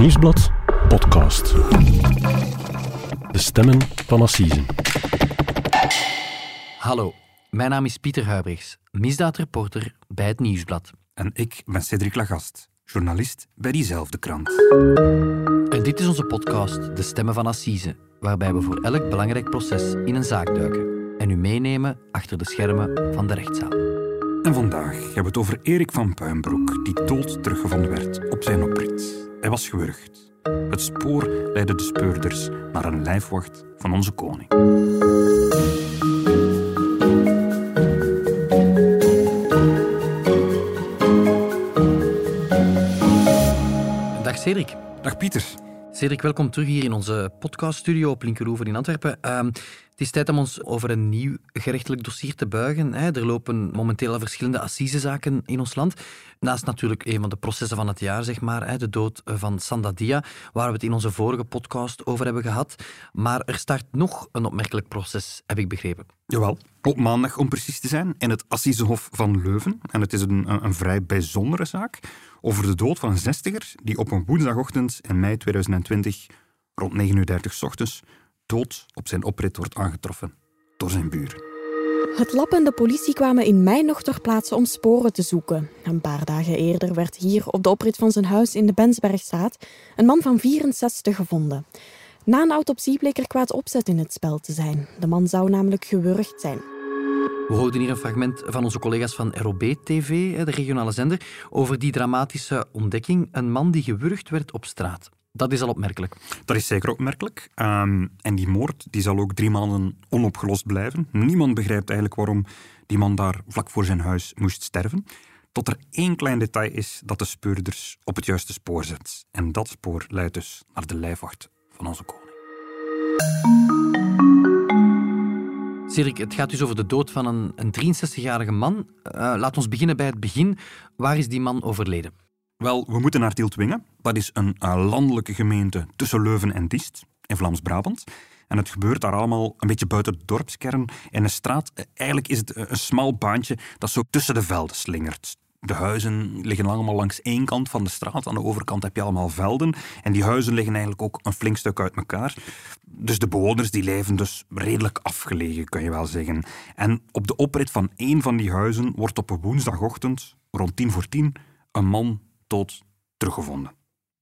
Nieuwsblad podcast. De stemmen van Assisen. Hallo, mijn naam is Pieter Huibrechts, misdaadreporter bij het Nieuwsblad. En ik ben Cedric Lagast, journalist bij diezelfde krant. En dit is onze podcast De Stemmen van Assise, waarbij we voor elk belangrijk proces in een zaak duiken en u meenemen achter de schermen van de rechtszaal. En vandaag hebben we het over Erik van Puinbroek, die dood teruggevonden werd op zijn oprit. Hij was gewurgd. Het spoor leidde de speurders naar een lijfwacht van onze koning. Dag Cedric. Dag Pieter. Cedric, welkom terug hier in onze podcaststudio op Linkeroever in Antwerpen. Ehm, het is tijd om ons over een nieuw gerechtelijk dossier te buigen. Hè. Er lopen momenteel verschillende assisezaken in ons land. Naast natuurlijk een van de processen van het jaar, zeg maar, hè, de dood van Sandadia, waar we het in onze vorige podcast over hebben gehad. Maar er start nog een opmerkelijk proces, heb ik begrepen. Jawel, op maandag om precies te zijn, in het Assisehof van Leuven. En het is een, een, een vrij bijzondere zaak over de dood van een zestiger die op een woensdagochtend in mei 2020 rond 9.30 uur ochtends dood op zijn oprit wordt aangetroffen door zijn buren. Het lab en de politie kwamen in mei nog ter plaatse om sporen te zoeken. Een paar dagen eerder werd hier op de oprit van zijn huis in de Bensbergstraat een man van 64 gevonden. Na een autopsie bleek er kwaad opzet in het spel te zijn. De man zou namelijk gewurgd zijn. We hoorden hier een fragment van onze collega's van ROB-TV, de regionale zender, over die dramatische ontdekking. Een man die gewurgd werd op straat. Dat is al opmerkelijk. Dat is zeker opmerkelijk. Um, en die moord die zal ook drie maanden onopgelost blijven. Niemand begrijpt eigenlijk waarom die man daar vlak voor zijn huis moest sterven. Tot er één klein detail is dat de speurders op het juiste spoor zet. En dat spoor leidt dus naar de lijfwacht van onze koning. Cedric, het gaat dus over de dood van een, een 63-jarige man. Uh, laat ons beginnen bij het begin. Waar is die man overleden? Wel, we moeten naar Tieltwingen. Dat is een uh, landelijke gemeente tussen Leuven en Diest in Vlaams-Brabant. En het gebeurt daar allemaal een beetje buiten de dorpskern. In een straat, eigenlijk is het een smal baantje dat zo tussen de velden slingert. De huizen liggen allemaal langs één kant van de straat. Aan de overkant heb je allemaal velden. En die huizen liggen eigenlijk ook een flink stuk uit elkaar. Dus de bewoners die leven dus redelijk afgelegen, kan je wel zeggen. En op de oprit van één van die huizen wordt op een woensdagochtend, rond tien voor tien, een man dood teruggevonden.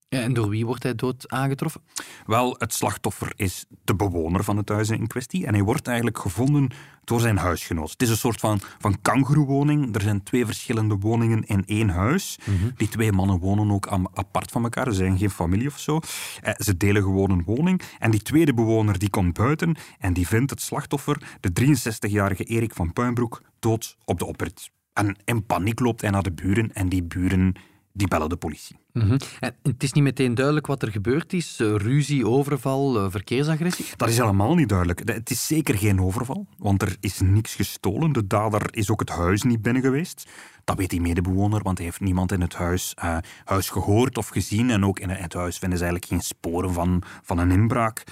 En door wie wordt hij dood aangetroffen? Wel, het slachtoffer is de bewoner van het huis in kwestie. En hij wordt eigenlijk gevonden door zijn huisgenoot. Het is een soort van, van kangoeroewoning. Er zijn twee verschillende woningen in één huis. Mm -hmm. Die twee mannen wonen ook apart van elkaar. Ze zijn geen familie of zo. Eh, ze delen gewoon een woning. En die tweede bewoner die komt buiten en die vindt het slachtoffer, de 63-jarige Erik van Puinbroek, dood op de oprit. En in paniek loopt hij naar de buren en die buren die bellen de politie. Mm -hmm. en het is niet meteen duidelijk wat er gebeurd is. Uh, ruzie, overval, uh, verkeersagressie? Dat is helemaal niet duidelijk. Het is zeker geen overval, want er is niks gestolen. De dader is ook het huis niet binnen geweest. Dat weet die medebewoner, want hij heeft niemand in het huis, uh, huis gehoord of gezien. En ook in het huis vinden ze eigenlijk geen sporen van, van een inbraak.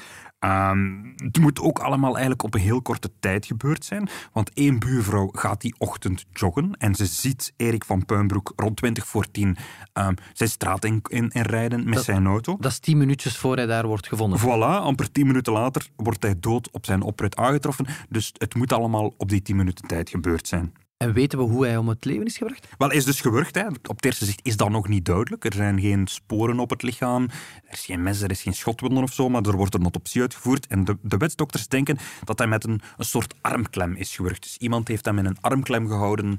Um, het moet ook allemaal eigenlijk op een heel korte tijd gebeurd zijn. Want één buurvrouw gaat die ochtend joggen en ze ziet Erik van Puinbroek rond 20 voor 10 um, zijn straat in, in, in rijden met dat, zijn auto. Dat is tien minuutjes voor hij daar wordt gevonden. Voilà, amper tien minuten later wordt hij dood op zijn oprit aangetroffen. Dus het moet allemaal op die tien minuten tijd gebeurd zijn. En weten we hoe hij om het leven is gebracht? Wel, hij is dus gewurgd. Hè. Op het eerste zicht is dat nog niet duidelijk. Er zijn geen sporen op het lichaam. Er is geen mes, er is geen schotwonden of zo, maar er wordt een autopsie uitgevoerd. En de, de wetsdokters denken dat hij met een, een soort armklem is gewurgd. Dus iemand heeft hem in een armklem gehouden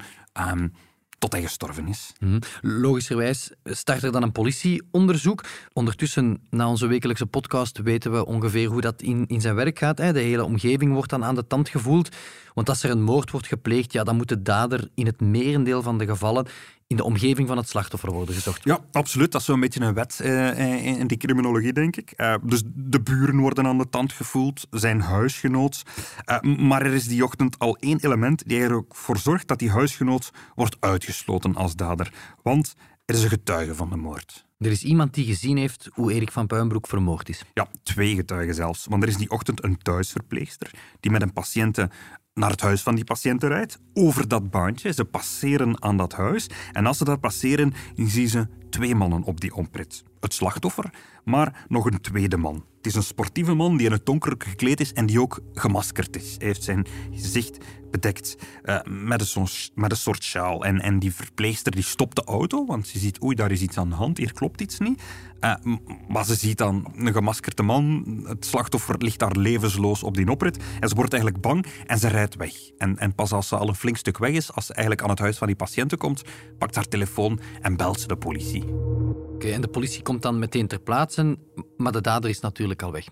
um, tot hij gestorven is. Mm-hmm. Logischerwijs start er dan een politieonderzoek. Ondertussen, na onze wekelijkse podcast, weten we ongeveer hoe dat in, in zijn werk gaat. Hè. De hele omgeving wordt dan aan de tand gevoeld. Want als er een moord wordt gepleegd, ja, dan moet de dader in het merendeel van de gevallen in de omgeving van het slachtoffer worden gezocht. Ja, absoluut. Dat is zo'n beetje een wet uh, in die criminologie, denk ik. Uh, dus de buren worden aan de tand gevoeld, zijn huisgenoot. Maar er is die ochtend al één element die er ook voor zorgt dat die huisgenoot wordt uitgesloten als dader. Want er is een getuige van de moord. Er is iemand die gezien heeft hoe Erik van Puinbroek vermoord is. Ja, twee getuigen zelfs. Want er is die ochtend een thuisverpleegster die met een patiënte naar het huis van die patiënten rijdt, over dat baantje. Ze passeren aan dat huis. En als ze daar passeren, zien ze twee mannen op die oprit. Het slachtoffer, maar nog een tweede man. Het is een sportieve man die in het donker gekleed is en die ook gemaskerd is. Hij heeft zijn gezicht bedekt uh, met, een met soort sjaal. En, en die verpleegster die stopt de auto, want ze ziet, oei, daar is iets aan de hand, hier klopt iets niet. Uh, maar ze ziet dan een gemaskerde man, het slachtoffer ligt daar levensloos op die oprit. En ze wordt eigenlijk bang en ze rijdt weg. En, en pas als ze al een flink stuk weg is, als ze eigenlijk aan het huis van die patiënten komt, pakt haar telefoon en belt ze de politie. Oké, en de politie komt dan meteen ter plaatse, maar de dader is natuurlijk al weg.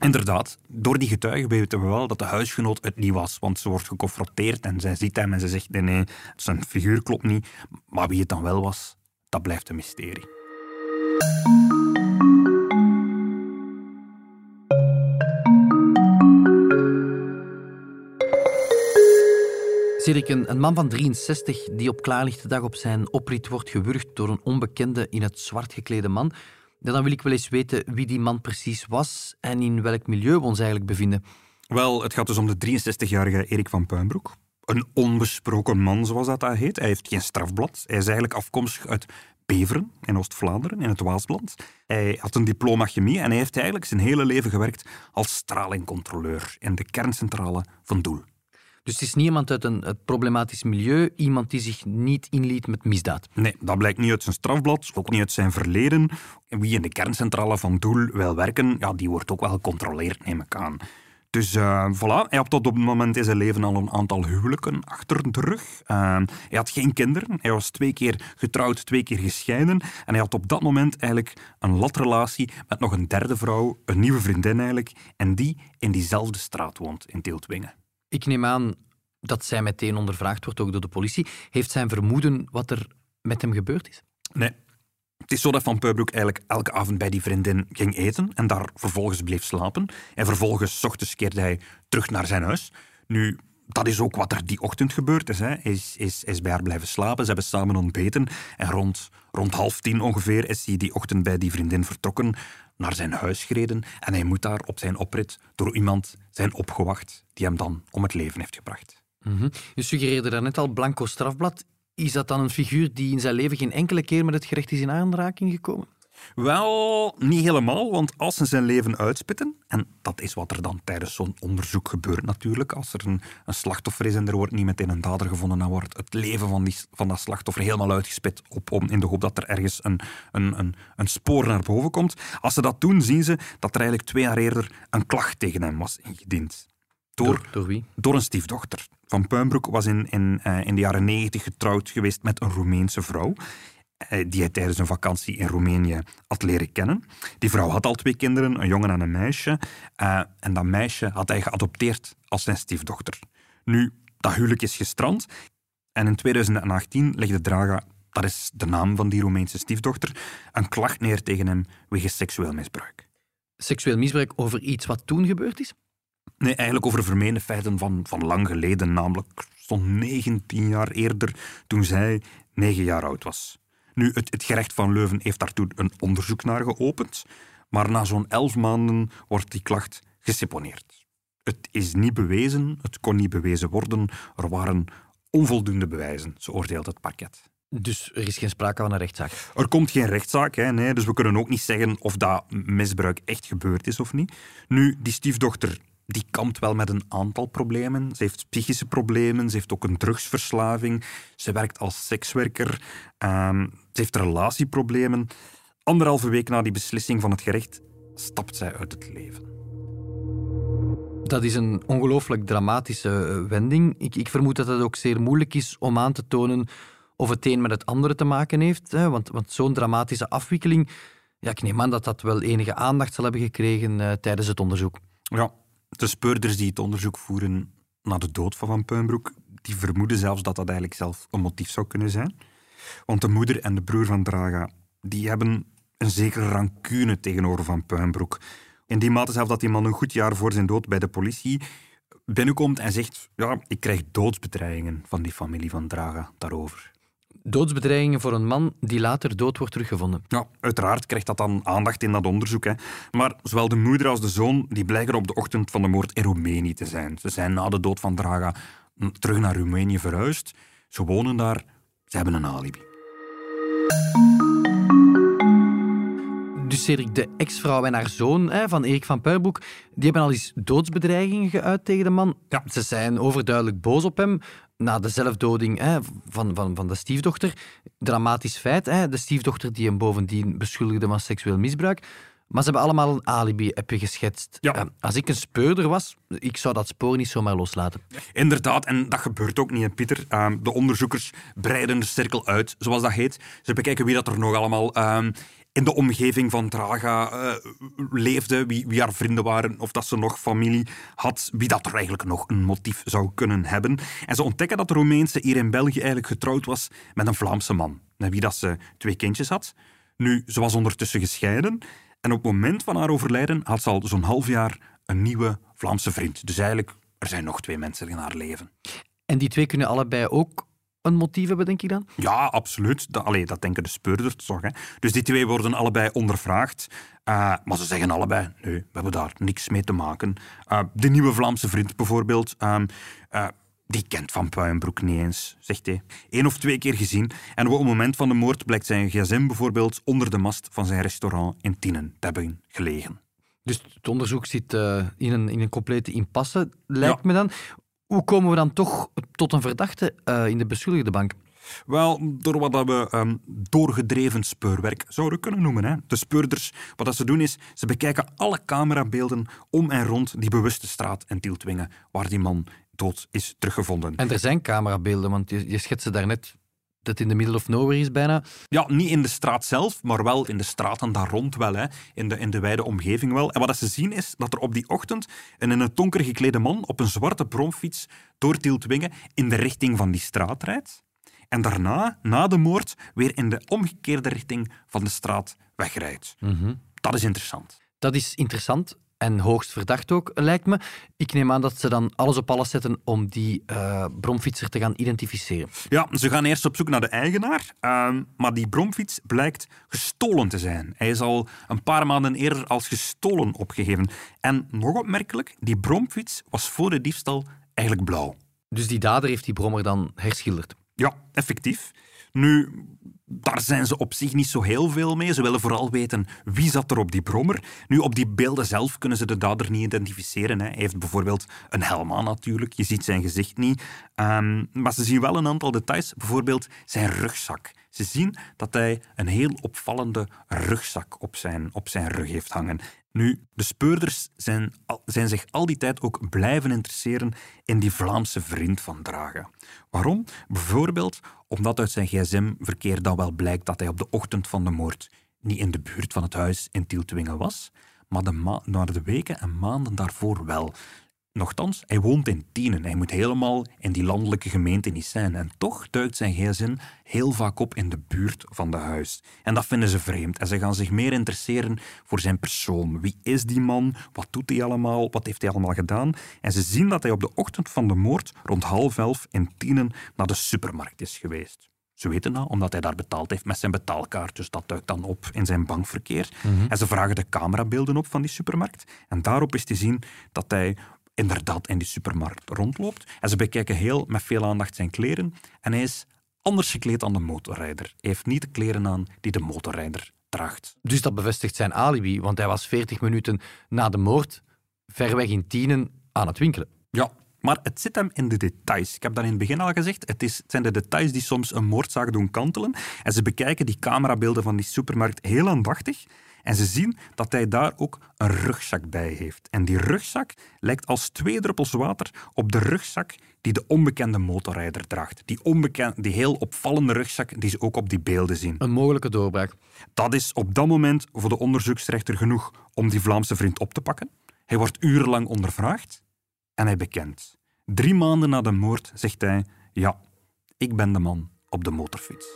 Inderdaad, door die getuigen weten we wel dat de huisgenoot het niet was. Want ze wordt geconfronteerd en zij ziet hem en ze zegt: nee, zijn figuur klopt niet. Maar wie het dan wel was, dat blijft een mysterie. Cedric, een, man van 63 die op klaarlichte dag op zijn oprit wordt gewurgd door een onbekende in het zwart geklede man. dan wil ik wel eens weten wie die man precies was en in welk milieu we ons eigenlijk bevinden. Wel, het gaat dus om de 63-jarige Erik van Puinbroek. Een onbesproken man, zoals dat, dat heet. Hij heeft geen strafblad. Hij is eigenlijk afkomstig uit Beveren in Oost-Vlaanderen, in het Waasland. Hij had een diploma chemie en hij heeft eigenlijk zijn hele leven gewerkt als stralingcontroleur in de kerncentrale van Doel. Dus het is niet iemand uit een problematisch milieu, iemand die zich niet inliet met misdaad. Nee, dat blijkt niet uit zijn strafblad, ook niet uit zijn verleden. Wie in de kerncentrale van Doel wil werken, ja, die wordt ook wel gecontroleerd, neem ik aan. Dus uh, voilà, hij had tot op het moment in zijn leven al een aantal huwelijken achter de rug. Uh, hij had geen kinderen, hij was twee keer getrouwd, twee keer gescheiden. En hij had op dat moment eigenlijk een latrelatie met nog een derde vrouw, een nieuwe vriendin eigenlijk, en die in diezelfde straat woont, in Teeltwingen. Ik neem aan dat zij meteen ondervraagd wordt, ook door de politie. Heeft zijn vermoeden wat er met hem gebeurd is? Nee. Het is zo dat Van Peubroek eigenlijk elke avond bij die vriendin ging eten en daar vervolgens bleef slapen. En vervolgens, ochtends, keerde hij terug naar zijn huis. Nu, dat is ook wat er die ochtend gebeurd is. Hij is, is, is bij haar blijven slapen, ze hebben samen ontbeten. En rond, rond half tien ongeveer is hij die ochtend bij die vriendin vertrokken naar zijn huis gereden en hij moet daar op zijn oprit door iemand zijn opgewacht die hem dan om het leven heeft gebracht. Mm Je suggereerde daarnet al blanco strafblad. Is dat dan een figuur die in zijn leven geen enkele keer met het gerecht is in aanraking gekomen? Wel, niet helemaal, want als ze zijn leven uitspitten, en dat is wat er dan tijdens zo'n onderzoek gebeurt natuurlijk, als er een, een, slachtoffer is en er wordt niet meteen een dader gevonden, dan wordt het leven van, die, van dat slachtoffer helemaal uitgespit op, om, in de hoop dat er ergens een, een, een, een spoor naar boven komt. Als ze dat doen, zien ze dat er eigenlijk twee jaar eerder een klacht tegen hem was ingediend. Door, door, wie? Door een stiefdochter. Van Puinbroek was in, in, uh, in de jaren negentig getrouwd geweest met een Roemeense vrouw. Eh, die hij tijdens een vakantie in Roemenië had leren kennen. Die vrouw had al twee kinderen, een jongen en een meisje. Uh, en dat meisje had hij geadopteerd als zijn stiefdochter. Nu, dat huwelijk is gestrand. En in 2018 legde Draga, dat is de naam van die Roemeense stiefdochter, een klacht neer tegen hem wegens seksueel misbruik. Seksueel misbruik over iets wat toen gebeurd is? Nee, eigenlijk over vermeende feiten van, van lang geleden, namelijk zo'n 19 jaar eerder, toen zij 9 jaar oud was. Nu, het, het gerecht van Leuven heeft daartoe een onderzoek naar geopend, maar na zo'n elf maanden wordt die klacht geseponeerd. Het is niet bewezen, het kon niet bewezen worden, er waren onvoldoende bewijzen, zo oordeelt het parket. Dus er is geen sprake van een rechtszaak? Er komt geen rechtszaak, hè, nee, dus we kunnen ook niet zeggen of dat misbruik echt gebeurd is of niet. Nu, die stiefdochter die kampt wel met een aantal problemen. Ze heeft psychische problemen, ze heeft ook een drugsverslaving, ze werkt als sekswerker, um, ze heeft relatieproblemen. Anderhalve week na die beslissing van het gerecht stapt zij uit het leven. Dat is een ongelooflijk dramatische eh, wending. Ik, ik, vermoed dat het ook zeer moeilijk is om aan te tonen of het een met het andere te maken heeft. Hè? Want, want zo'n dramatische afwikkeling, ja, ik neem aan dat dat wel enige aandacht zal hebben gekregen uh, tijdens het onderzoek. Ja, de speurders die het onderzoek voeren naar de dood van Van Puinbroek, die vermoeden zelfs dat dat eigenlijk zelf een motief zou kunnen zijn. Want de moeder en de broer van Draga, die hebben een zekere rancune tegenover Van Puinbroek. In die mate zelf dat die man een goed jaar voor zijn dood bij de politie binnenkomt en zegt ja, ik krijg doodsbedreigingen van die familie van Draga daarover doodsbedreigingen voor een man die later dood wordt teruggevonden. Ja, uiteraard krijgt dat dan aandacht in dat onderzoek. Hè. Maar zowel de moeder als de zoon die blijken op de ochtend van de moord in Roemenië te zijn. Ze zijn na de dood van Draga terug naar Roemenië verhuisd. Ze wonen daar. Ze hebben een alibi. Cedric, de ex-vrouw en haar zoon hè, van Erik van Puirbroek, die hebben al eens doodsbedreigingen geuit tegen de man. Ja. Ze zijn overduidelijk boos op hem na de zelfdoding hè, van, van, van de stiefdochter. Dramatisch feit, hè, de stiefdochter die hem bovendien beschuldigde van seksueel misbruik. Maar ze hebben allemaal een alibi, heb je geschetst. Ja. Eh, als ik een speurder was, ik zou dat spoor niet zomaar loslaten. Inderdaad, en dat gebeurt ook niet, hè, Pieter. Ehm, de onderzoekers breiden de cirkel uit, zoals dat heet. Ze bekijken wie dat er nog allemaal ehm, in de omgeving van Draga eh, leefde, wie, wie haar vrienden waren, of dat ze nog familie had, wie dat er eigenlijk nog een motief zou kunnen hebben. En ze ontdekken dat de Roemeense hier in België eigenlijk getrouwd was met een Vlaamse man, met wie dat ze twee kindjes had. Nu, ze was ondertussen gescheiden en op het moment van haar overlijden had ze al zo'n half jaar een nieuwe Vlaamse vriend. Dus eigenlijk, er zijn nog twee mensen in haar leven. En die twee kunnen allebei ook een motief hebben, denk ik dan? Ja, absoluut. Dat, allee, dat denken de speurders toch. Hè. Dus die twee worden allebei ondervraagd. Uh, maar ze zeggen allebei, nee, we hebben daar niks mee te maken. Uh, de nieuwe Vlaamse vriend bijvoorbeeld, um, uh, die kent Van Puijenbroek niet eens, zegt hij. Eén of twee keer gezien. En op het moment van de moord blijkt zijn gsm bijvoorbeeld onder de mast van zijn restaurant in Tienen te hebben gelegen. Dus het onderzoek zit uh, in, een, in een complete impasse, lijkt Ja. me dan. Hoe komen we dan toch tot een verdachte uh, in de beschuldigde bank? Wel, door wat we um, doorgedreven speurwerk zouden kunnen noemen. Hè. De speurders, wat dat ze doen is, ze bekijken alle camerabeelden om en rond die bewuste straat in Tieltwingen, waar die man dood is teruggevonden. En er zijn camerabeelden, want je, je schetste daarnet dat in de middle of nowhere is bijna. Ja, niet in de straat zelf, maar wel in de straten daar rond wel, hè. In, de, in de wijde omgeving wel. En wat ze zien is dat er op die ochtend een in het donker geklede man op een zwarte bromfiets door Tieltwingen in de richting van die straat rijdt. En daarna, na de moord, weer in de omgekeerde richting van de straat wegrijdt. Mm -hmm. Dat is interessant. Dat is interessant en hoogst verdacht ook, lijkt me. Ik neem aan dat ze dan alles op alles zetten om die uh, bromfietser te gaan identificeren. Ja, ze gaan eerst op zoek naar de eigenaar, uh, maar die bromfiets blijkt gestolen te zijn. Hij is al een paar maanden eerder als gestolen opgegeven. En nog opmerkelijk, die bromfiets was voor de diefstal eigenlijk blauw. Dus die dader heeft die brommer dan herschilderd? Ja, effectief. Nu, daar zijn ze op zich niet zo heel veel mee. Ze willen vooral weten wie zat er op die brommer. Nu, op die beelden zelf kunnen ze de dader niet identificeren. Hè. Hij heeft bijvoorbeeld een helm aan natuurlijk. Je ziet zijn gezicht niet. Um, maar ze zien wel een aantal details. Bijvoorbeeld zijn rugzak. Ze zien dat hij een heel opvallende rugzak op zijn, op zijn rug heeft hangen. Nu, de speurders zijn, zijn zich al die tijd ook blijven interesseren in die Vlaamse vriend van Draga. Waarom? Bijvoorbeeld omdat uit zijn gsm-verkeer dan wel blijkt dat hij op de ochtend van de moord niet in de buurt van het huis in Tieltwingen was, maar de, ma- maar de weken en maanden daarvoor wel. Nochtans, hij woont in Tienen. Hij moet helemaal in die landelijke gemeente niet zijn. En toch duikt zijn gsm heel vaak op in de buurt van de huis. En dat vinden ze vreemd. En ze gaan zich meer interesseren voor zijn persoon. Wie is die man? Wat doet hij allemaal? Wat heeft hij allemaal gedaan? En ze zien dat hij op de ochtend van de moord rond half elf in Tienen naar de supermarkt is geweest. Ze weten dat, omdat hij daar betaald heeft met zijn betaalkaart. Dus dat duikt dan op in zijn bankverkeer. Mhm. En ze vragen de camerabeelden op van die supermarkt. En daarop is te zien dat hij inderdaad in die supermarkt rondloopt. En ze bekijken heel met veel aandacht zijn kleren. En hij is anders gekleed dan de motorrijder. Hij heeft niet de kleren aan die de motorrijder draagt. Dus dat bevestigt zijn alibi, want hij was 40 minuten na de moord ver weg in Tienen aan het winkelen. Ja, maar het zit hem in de details. Ik heb dat in het begin al gezegd. Het, is, het zijn de details die soms een moordzaak doen kantelen. En ze bekijken die camerabeelden van die supermarkt heel aandachtig. En ze zien dat hij daar ook een rugzak bij heeft. En die rugzak lijkt als twee druppels water op de rugzak die de onbekende motorrijder draagt. Die, onbekend, die heel opvallende rugzak die ze ook op die beelden zien. Een mogelijke doorbraak. Dat is op dat moment voor de onderzoeksrechter genoeg om die Vlaamse vriend op te pakken. Hij wordt urenlang ondervraagd en hij bekent. Drie maanden na de moord zegt hij: Ja, ik ben de man op de motorfiets.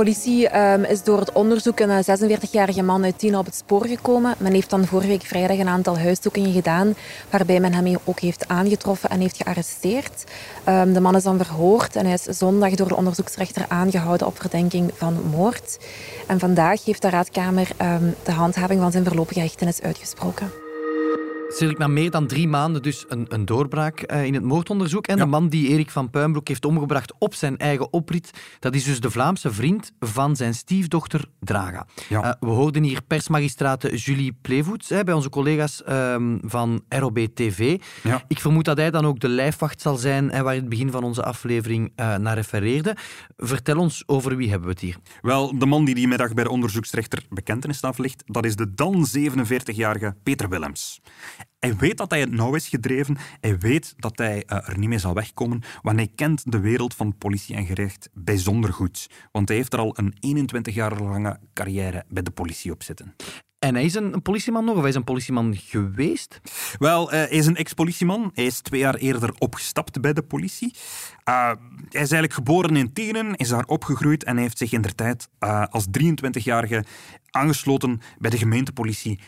Politie um, is door het onderzoek een 46-jarige man uit Tienen op het spoor gekomen. Men heeft dan vorige week vrijdag een aantal huiszoekingen gedaan, waarbij men hem ook heeft aangetroffen en heeft gearresteerd. Um, de man is dan verhoord en hij is zondag door de onderzoeksrechter aangehouden op verdenking van moord. En vandaag heeft de raadkamer um, de handhaving van zijn voorlopige hechtenis uitgesproken. Cedric, na meer dan drie maanden dus een, een doorbraak uh, in het moordonderzoek. En de man die Erik van Puinbroek heeft omgebracht op zijn eigen oprit, dat is dus de Vlaamse vriend van zijn stiefdochter Draga. Ja. Uh, we hoorden hier persmagistrate Julie Plevoets bij onze collega's um, van ROB TV. Ja. Ik vermoed dat hij dan ook de lijfwacht zal zijn en waar in het begin van onze aflevering uh, naar refereerde. Vertel ons over wie hebben we het hier? Wel, de man die die middag bij de onderzoeksrechter bekentenis aflegt, dat is de dan 47-jarige Peter Willems. Hij weet dat hij het nauw is gedreven. Hij weet dat hij uh, er niet mee zal wegkomen. Want hij kent de wereld van politie en gerecht bijzonder goed. Want hij heeft er al een 21 jaar lange carrière bij de politie op zitten. En hij is een politieman nog, of hij is een politieman geweest? Wel, uh, hij is een ex-politieman. Hij is twee jaar eerder opgestapt bij de politie. Uh, hij is eigenlijk geboren in Tienen, is daar opgegroeid en heeft zich in der tijd uh, als 23-jarige aangesloten bij de gemeentepolitie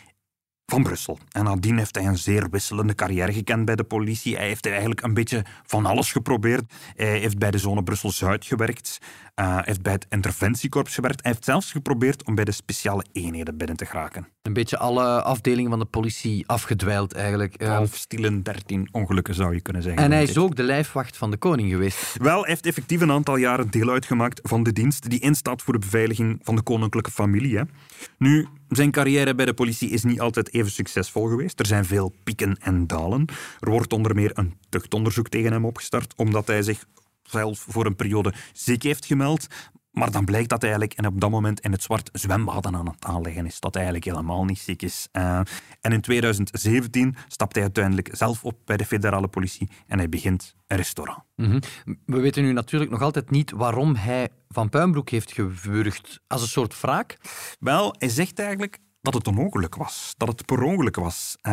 van Brussel. En nadien heeft hij een zeer wisselende carrière gekend bij de politie. Hij heeft eigenlijk een beetje van alles geprobeerd. Hij heeft bij de zone Brussel-Zuid gewerkt. Uh, heeft bij het interventiekorps gewerkt. Hij heeft zelfs geprobeerd om bij de speciale eenheden binnen te geraken. Een beetje alle afdelingen van de politie afgedwijld eigenlijk. Elf stielen, dertien ongelukken zou je kunnen zeggen. En hij is ook de lijfwacht van de koning geweest. Wel, hij heeft effectief een aantal jaren deel uitgemaakt van de dienst die instaat voor de beveiliging van de koninklijke familie. Hè. Nu, zijn carrière bij de politie is niet altijd even succesvol geweest. Er zijn veel pieken en dalen. Er wordt onder meer een tuchtonderzoek tegen hem opgestart, omdat hij zich zelf voor een periode ziek heeft gemeld. Maar dan blijkt dat hij eigenlijk en op dat moment in het zwart zwembaden aan het aanleggen is. Dat hij eigenlijk helemaal niet ziek is. Uh, en in 2017 stapt hij uiteindelijk zelf op bij de federale politie en hij begint een restaurant. Mm -hmm. We weten nu natuurlijk nog altijd niet waarom hij Van Puinbroek heeft gewurgd als een soort wraak. Wel, hij zegt eigenlijk dat het ongeluk was. Dat het per ongeluk was. Uh,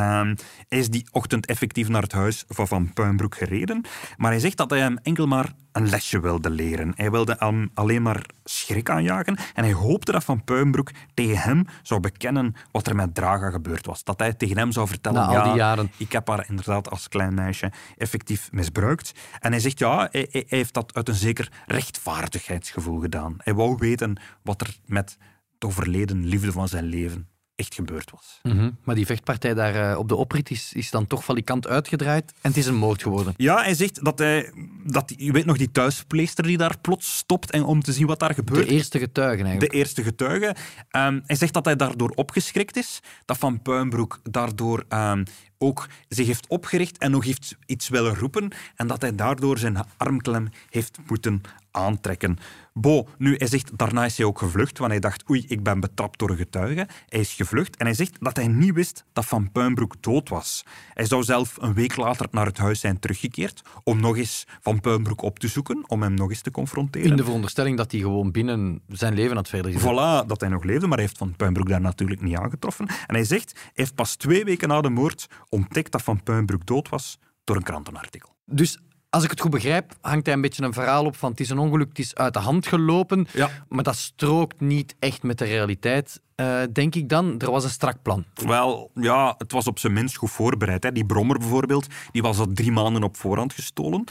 hij is die ochtend effectief naar het huis van Van Puinbroek gereden, maar hij zegt dat hij hem enkel maar een lesje wilde leren. Hij wilde hem alleen maar schrik aanjagen en hij hoopte dat Van Puinbroek tegen hem zou bekennen wat er met Draga gebeurd was. Dat hij tegen hem zou vertellen, Na al die jaren. ik heb haar inderdaad als klein meisje effectief misbruikt. En hij zegt, ja, hij, hij heeft dat uit een zeker rechtvaardigheidsgevoel gedaan. Hij wou weten wat er met de overleden liefde van zijn leven echt gebeurd was. Mm -hmm. Maar die vechtpartij daar uh, op de oprit is, is dan toch valikant uitgedraaid en het is een moord geworden. Ja, hij zegt dat hij... Dat, je weet nog die thuisverpleegster die daar plots stopt en om te zien wat daar gebeurt. De eerste getuige eigenlijk. De eerste getuige. Um, hij zegt dat hij daardoor opgeschrikt is. Dat Van Puinbroek daardoor um, ook zich heeft opgericht en nog heeft iets willen roepen en dat hij daardoor zijn armklem heeft moeten aantrekken. Bo, nu, hij zegt, daarna is hij ook gevlucht, want hij dacht, oei, ik ben betrapt door een getuige. Hij is gevlucht en hij zegt dat hij niet wist dat Van Puinbroek dood was. Hij zou zelf een week later naar het huis zijn teruggekeerd om nog eens Van Puinbroek op te zoeken, om hem nog eens te confronteren. In de veronderstelling dat hij gewoon binnen zijn leven had verder gezet. Voilà, dat hij nog leefde, maar hij heeft Van Puinbroek daar natuurlijk niet aangetroffen. En hij zegt, hij heeft pas twee weken na de moord ontdekt dat Van Puinbroek dood was door een krantenartikel. Dus als ik het goed begrijp, hangt hij een beetje een verhaal op van het is een ongeluk, het is uit de hand gelopen. Ja. Maar dat strookt niet echt met de realiteit, uh, denk ik dan. Er was een strak plan. Wel, ja, het was op zijn minst goed voorbereid. Hè. Die brommer bijvoorbeeld, die was al drie maanden op voorhand gestolen.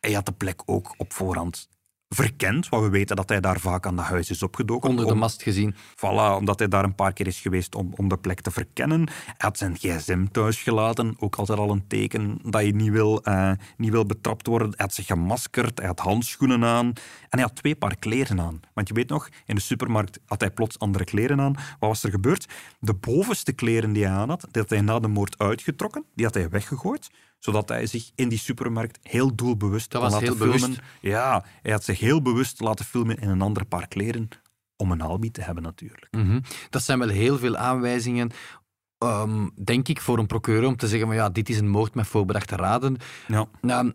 Hij had de plek ook op voorhand verkend, want we weten dat hij daar vaak aan de huis is opgedoken. Onder de om, mast gezien. Voilà, omdat hij daar een paar keer is geweest om, om de plek te verkennen. Hij had zijn gsm thuis gelaten, ook altijd al een teken dat je niet wil, uh, niet wil betrapt worden. Hij had zich gemaskerd, hij had handschoenen aan en hij had twee paar kleren aan. Want je weet nog, in de supermarkt had hij plots andere kleren aan. Wat was er gebeurd? De bovenste kleren die hij aan had, die had hij na de moord uitgetrokken, die had hij weggegooid zodat hij zich in die supermarkt heel doelbewust dat kon was laten heel filmen. bewust. Ja, hij had zich heel bewust laten filmen in een ander paar kleren om een alibi te hebben natuurlijk. Mm -hmm. Dat zijn wel heel veel aanwijzingen um, denk ik, voor een procureur om te zeggen, maar ja, dit is een moord met voorbedachte raden. Ja. Nou,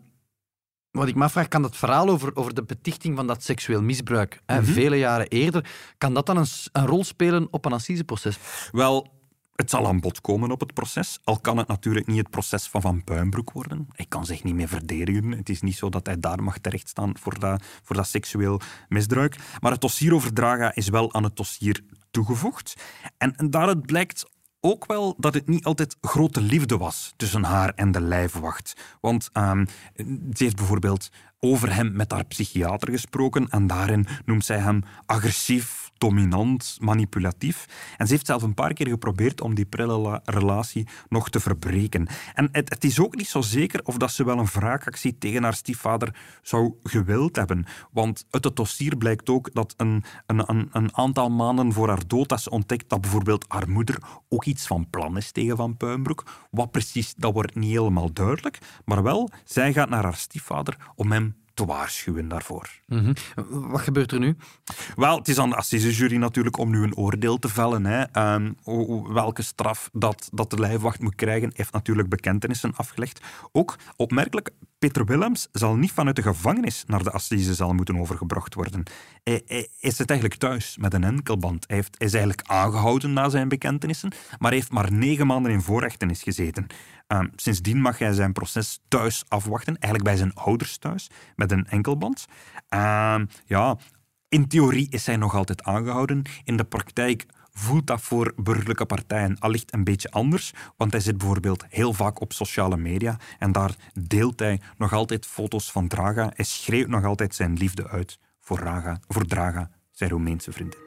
wat ik me afvraag, kan dat verhaal over, over de betichting van dat seksueel misbruik, hè, mm -hmm. vele jaren eerder, kan dat dan een, een rol spelen op een assiseproces? Wel, het zal aan bod komen op het proces, al kan het natuurlijk niet het proces van Van Puinbroek worden. Hij kan zich niet meer verdedigen. Het is niet zo dat hij daar mag terechtstaan voor dat, voor dat seksueel misbruik. Maar het dossier over Draga is wel aan het dossier toegevoegd. En, en daaruit blijkt ook wel dat het niet altijd grote liefde was tussen haar en de lijfwacht. Want um, ze heeft bijvoorbeeld over hem met haar psychiater gesproken en daarin noemt zij hem agressief, dominant, manipulatief. En ze heeft zelf een paar keer geprobeerd om die prille relatie nog te verbreken. En het, het, is ook niet zo zeker of dat ze wel een wraakactie tegen haar stiefvader zou gewild hebben. Want uit het dossier blijkt ook dat een, een, een, aantal maanden voor haar dood dat ze ontdekt dat bijvoorbeeld haar moeder ook iets van plan is tegen Van Puinbroek. Wat precies, dat wordt niet helemaal duidelijk. Maar wel, zij gaat naar haar stiefvader om hem te waarschuwen daarvoor. Mhm. Wat gebeurt er nu? Wel, het is aan de assisejury natuurlijk om nu een oordeel te vellen. Hè. Um, welke straf dat, dat de lijfwacht moet krijgen, heeft natuurlijk bekentenissen afgelegd. Ook opmerkelijk, Peter Willems zal niet vanuit de gevangenis naar de assisezaal moeten overgebracht worden. Hij, hij, hij zit eigenlijk thuis met een enkelband. Hij, heeft, hij is eigenlijk aangehouden na zijn bekentenissen, maar heeft maar negen maanden in voorrechtenis gezeten. Uh, sindsdien mag hij zijn proces thuis afwachten, eigenlijk bij zijn ouders thuis, met een enkelband. Uh, ja, in theorie is hij nog altijd aangehouden. In de praktijk voelt dat voor burgerlijke partijen allicht een beetje anders, want hij zit bijvoorbeeld heel vaak op sociale media en daar deelt hij nog altijd foto's van Draga. Hij schreeuwt nog altijd zijn liefde uit voor, Raga, voor Draga, zijn Roemeense vriendin.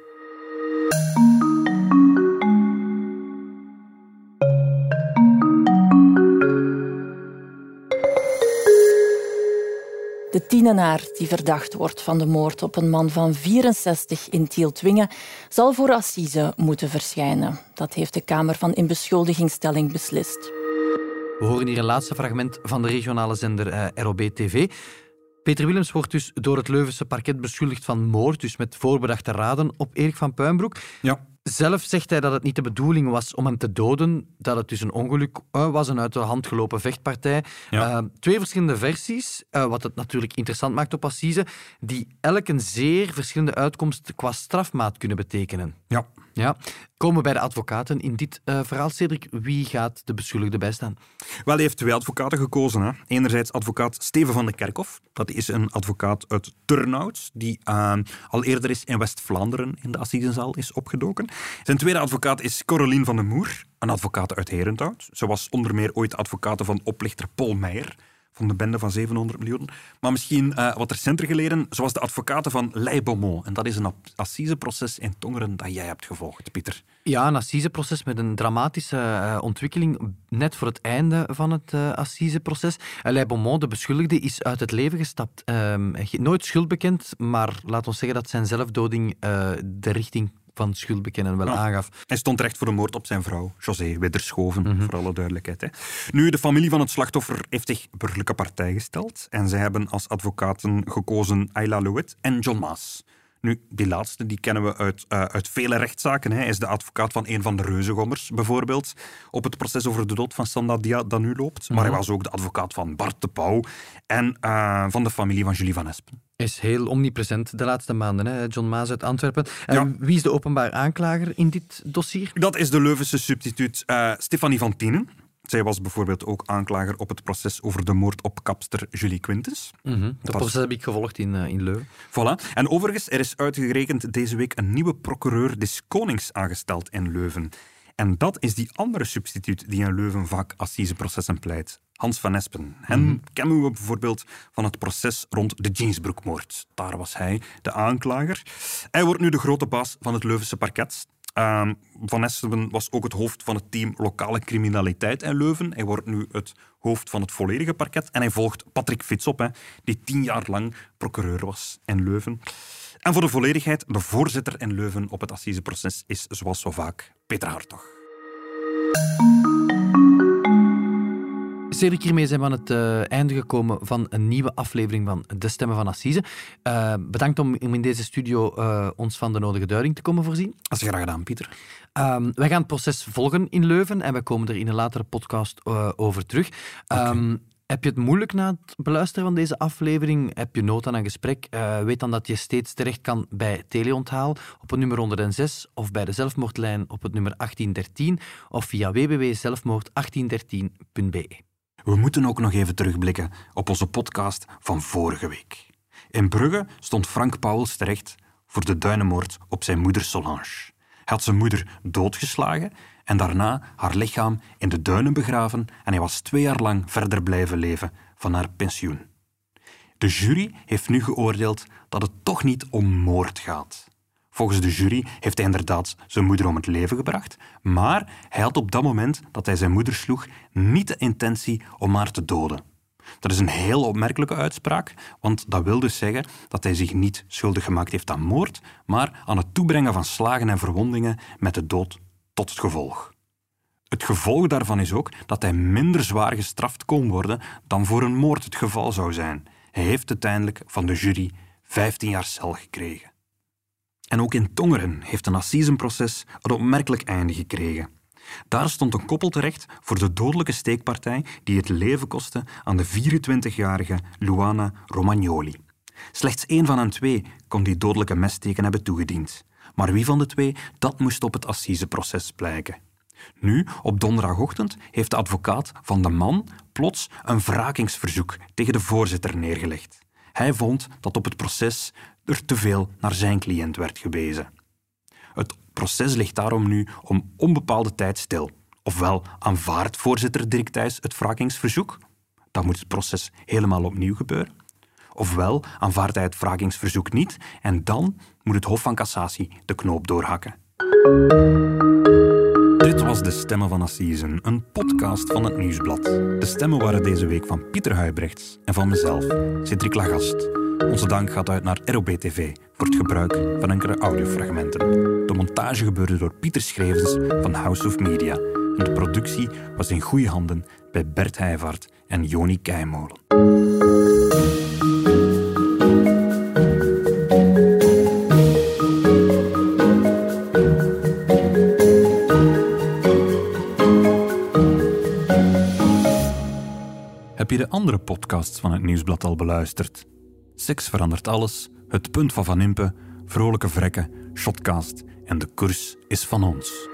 De tienenaar die verdacht wordt van de moord op een man van 64 in Tieltwingen zal voor assise moeten verschijnen. Dat heeft de Kamer van Inbeschuldigingsstelling beslist. We horen hier een laatste fragment van de regionale zender eh, ROB-TV. Peter Willems wordt dus door het Leuvense parket beschuldigd van moord, dus met voorbedachte raden op Erik van Puinbroek. Ja. Zelf zegt hij dat het niet de bedoeling was om hem te doden, dat het dus een ongeluk eh, was, een uit de hand gelopen vechtpartij. Ja. Uh, twee verschillende versies, uh, wat het natuurlijk interessant maakt op Assise, die elk een zeer verschillende uitkomst qua strafmaat kunnen betekenen. Ja. Ja. Komen bij de advocaten in dit uh, verhaal, Cedric. Wie gaat de beschuldigde bijstaan? Wel, hij heeft twee advocaten gekozen. Hè. Enerzijds advocaat Steven van de Kerkhof. Dat is een advocaat uit Turnhout, die uh, al eerder is in West-Vlaanderen in de assisezaal is opgedoken. Zijn tweede advocaat is Caroline van den Moer, een advocaat uit Herenthout. Ze was onder meer ooit advocaat van oplichter Paul Meijer van de bende van 700 miljoen. Maar misschien uh, wat recenter geleden, zoals de advocaten van Lei Beaumont. En dat is een assiseproces in Tongeren dat jij hebt gevolgd, Pieter. Ja, een assiseproces met een dramatische uh, ontwikkeling net voor het einde van het uh, assiseproces. Lei Beaumont, de beschuldigde, is uit het leven gestapt. Ehm, nooit schuld bekend, maar laat ons zeggen dat zijn zelfdoding de richting van schuld bekennen wel ja. aangaf. Hij stond terecht voor de moord op zijn vrouw, José Widderschoven, mm -hmm. voor alle duidelijkheid. Hè. Nu, de familie van het slachtoffer heeft zich burgerlijke partij gesteld en zij hebben als advocaten gekozen Ayla Lewitt en John Maas. Nu, die laatste die kennen we uit, uh, uit vele rechtszaken. Hij is de advocaat van een van de reuzengommers, bijvoorbeeld, op het proces over de dood van Sanda Dia dat nu loopt. Maar hij was ook de advocaat van Bart de Pauw en uh, van de familie van Julie van Espen. Is heel omnipresent de laatste maanden, hè? John Maas uit Antwerpen. En ja. wie is de openbaar aanklager in dit dossier? Dat is de Leuvense substituut uh, Stefanie van Tienen. Zij was bijvoorbeeld ook aanklager op het proces over de moord op kapster Julie Quintus. Mm -hmm. Dat proces heb ik gevolgd in, uh, in Leuven. Voilà. En overigens, er is uitgerekend deze week een nieuwe procureur des Konings aangesteld in Leuven. En dat is die andere substituut die in Leuven vaak assiseprocessen pleit. Hans van Espen. Hen mm -hmm. kennen we bijvoorbeeld van het proces rond de Jeansbroekmoord. Daar was hij de aanklager. Hij wordt nu de grote baas van het Leuvense parket. Um, van Espen was ook het hoofd van het team lokale criminaliteit in Leuven. Hij wordt nu het hoofd van het volledige parket. En hij volgt Patrick Fits op, hè, die tien jaar lang procureur was in Leuven. En voor de volledigheid, de voorzitter in Leuven op het assiseproces is zoals zo vaak Peter Hartog. Cedric, hiermee zijn we aan het uh, einde gekomen van een nieuwe aflevering van De Stemmen van Assise. Uh, bedankt om, in deze studio uh, ons van de nodige duiding te komen voorzien. Dat is graag gedaan, Pieter. Um, wij gaan het proces volgen in Leuven en we komen er in een latere podcast over terug. Okay. Um, heb je het moeilijk na het beluisteren van deze aflevering? Heb je nood aan een gesprek? Uh, weet dan dat je steeds terecht kan bij Teleonthaal op het nummer 106 of bij de zelfmoordlijn op het nummer 1813 of via www.zelfmoord1813.be. We moeten ook nog even terugblikken op onze podcast van vorige week. In Brugge stond Frank Pauwels terecht voor de duinenmoord op zijn moeder Solange. Hij had zijn moeder doodgeslagen en daarna haar lichaam in de duinen begraven en hij was twee jaar lang verder blijven leven van haar pensioen. De jury heeft nu geoordeeld dat het toch niet om moord gaat. Volgens de jury heeft hij inderdaad zijn moeder om het leven gebracht, maar hij had op dat moment dat hij zijn moeder sloeg niet de intentie om haar te doden. Dat is een heel opmerkelijke uitspraak, want dat wil dus zeggen dat hij zich niet schuldig gemaakt heeft aan moord, maar aan het toebrengen van slagen en verwondingen met de dood tot het gevolg. Het gevolg daarvan is ook dat hij minder zwaar gestraft kon worden dan voor een moord het geval zou zijn. Hij heeft uiteindelijk van de jury 15 jaar cel gekregen. En ook in Tongeren heeft een assisenproces een opmerkelijk einde gekregen. Daar stond een koppel terecht voor de dodelijke steekpartij die het leven kostte aan de 24-jarige Luana Romagnoli. Slechts één van hen twee kon die dodelijke messteken hebben toegediend. Maar wie van de twee, dat moest op het assiseproces blijken. Nu, op donderdagochtend, heeft de advocaat van de man plots een wrakingsverzoek tegen de voorzitter neergelegd. Hij vond dat op het proces er te veel naar zijn cliënt werd gewezen. Het proces ligt daarom nu om onbepaalde tijd stil. Ofwel aanvaardt voorzitter Dirk Thijs het wrakingsverzoek, dan moet het proces helemaal opnieuw gebeuren. Ofwel aanvaardt hij het wrakingsverzoek niet en dan moet het Hof van Cassatie de knoop doorhakken. Dit was De Stemmen van Assisen, een podcast van het Nieuwsblad. De stemmen waren deze week van Pieter Huibrechts en van mezelf, Cedric Lagast. Onze dank gaat uit naar ROB-TV voor het gebruik van enkele audiofragmenten. De montage gebeurde door Pieter Schrevens van House of Media. En de productie was in goede handen bij Bert Heijvaart en Joni Keimolen. Heb je de andere podcasts van het Nieuwsblad al beluisterd? Seks verandert alles, Het Punt van Van Impe, Vrolijke Vrekken, Shotcast en De Koers is van ons.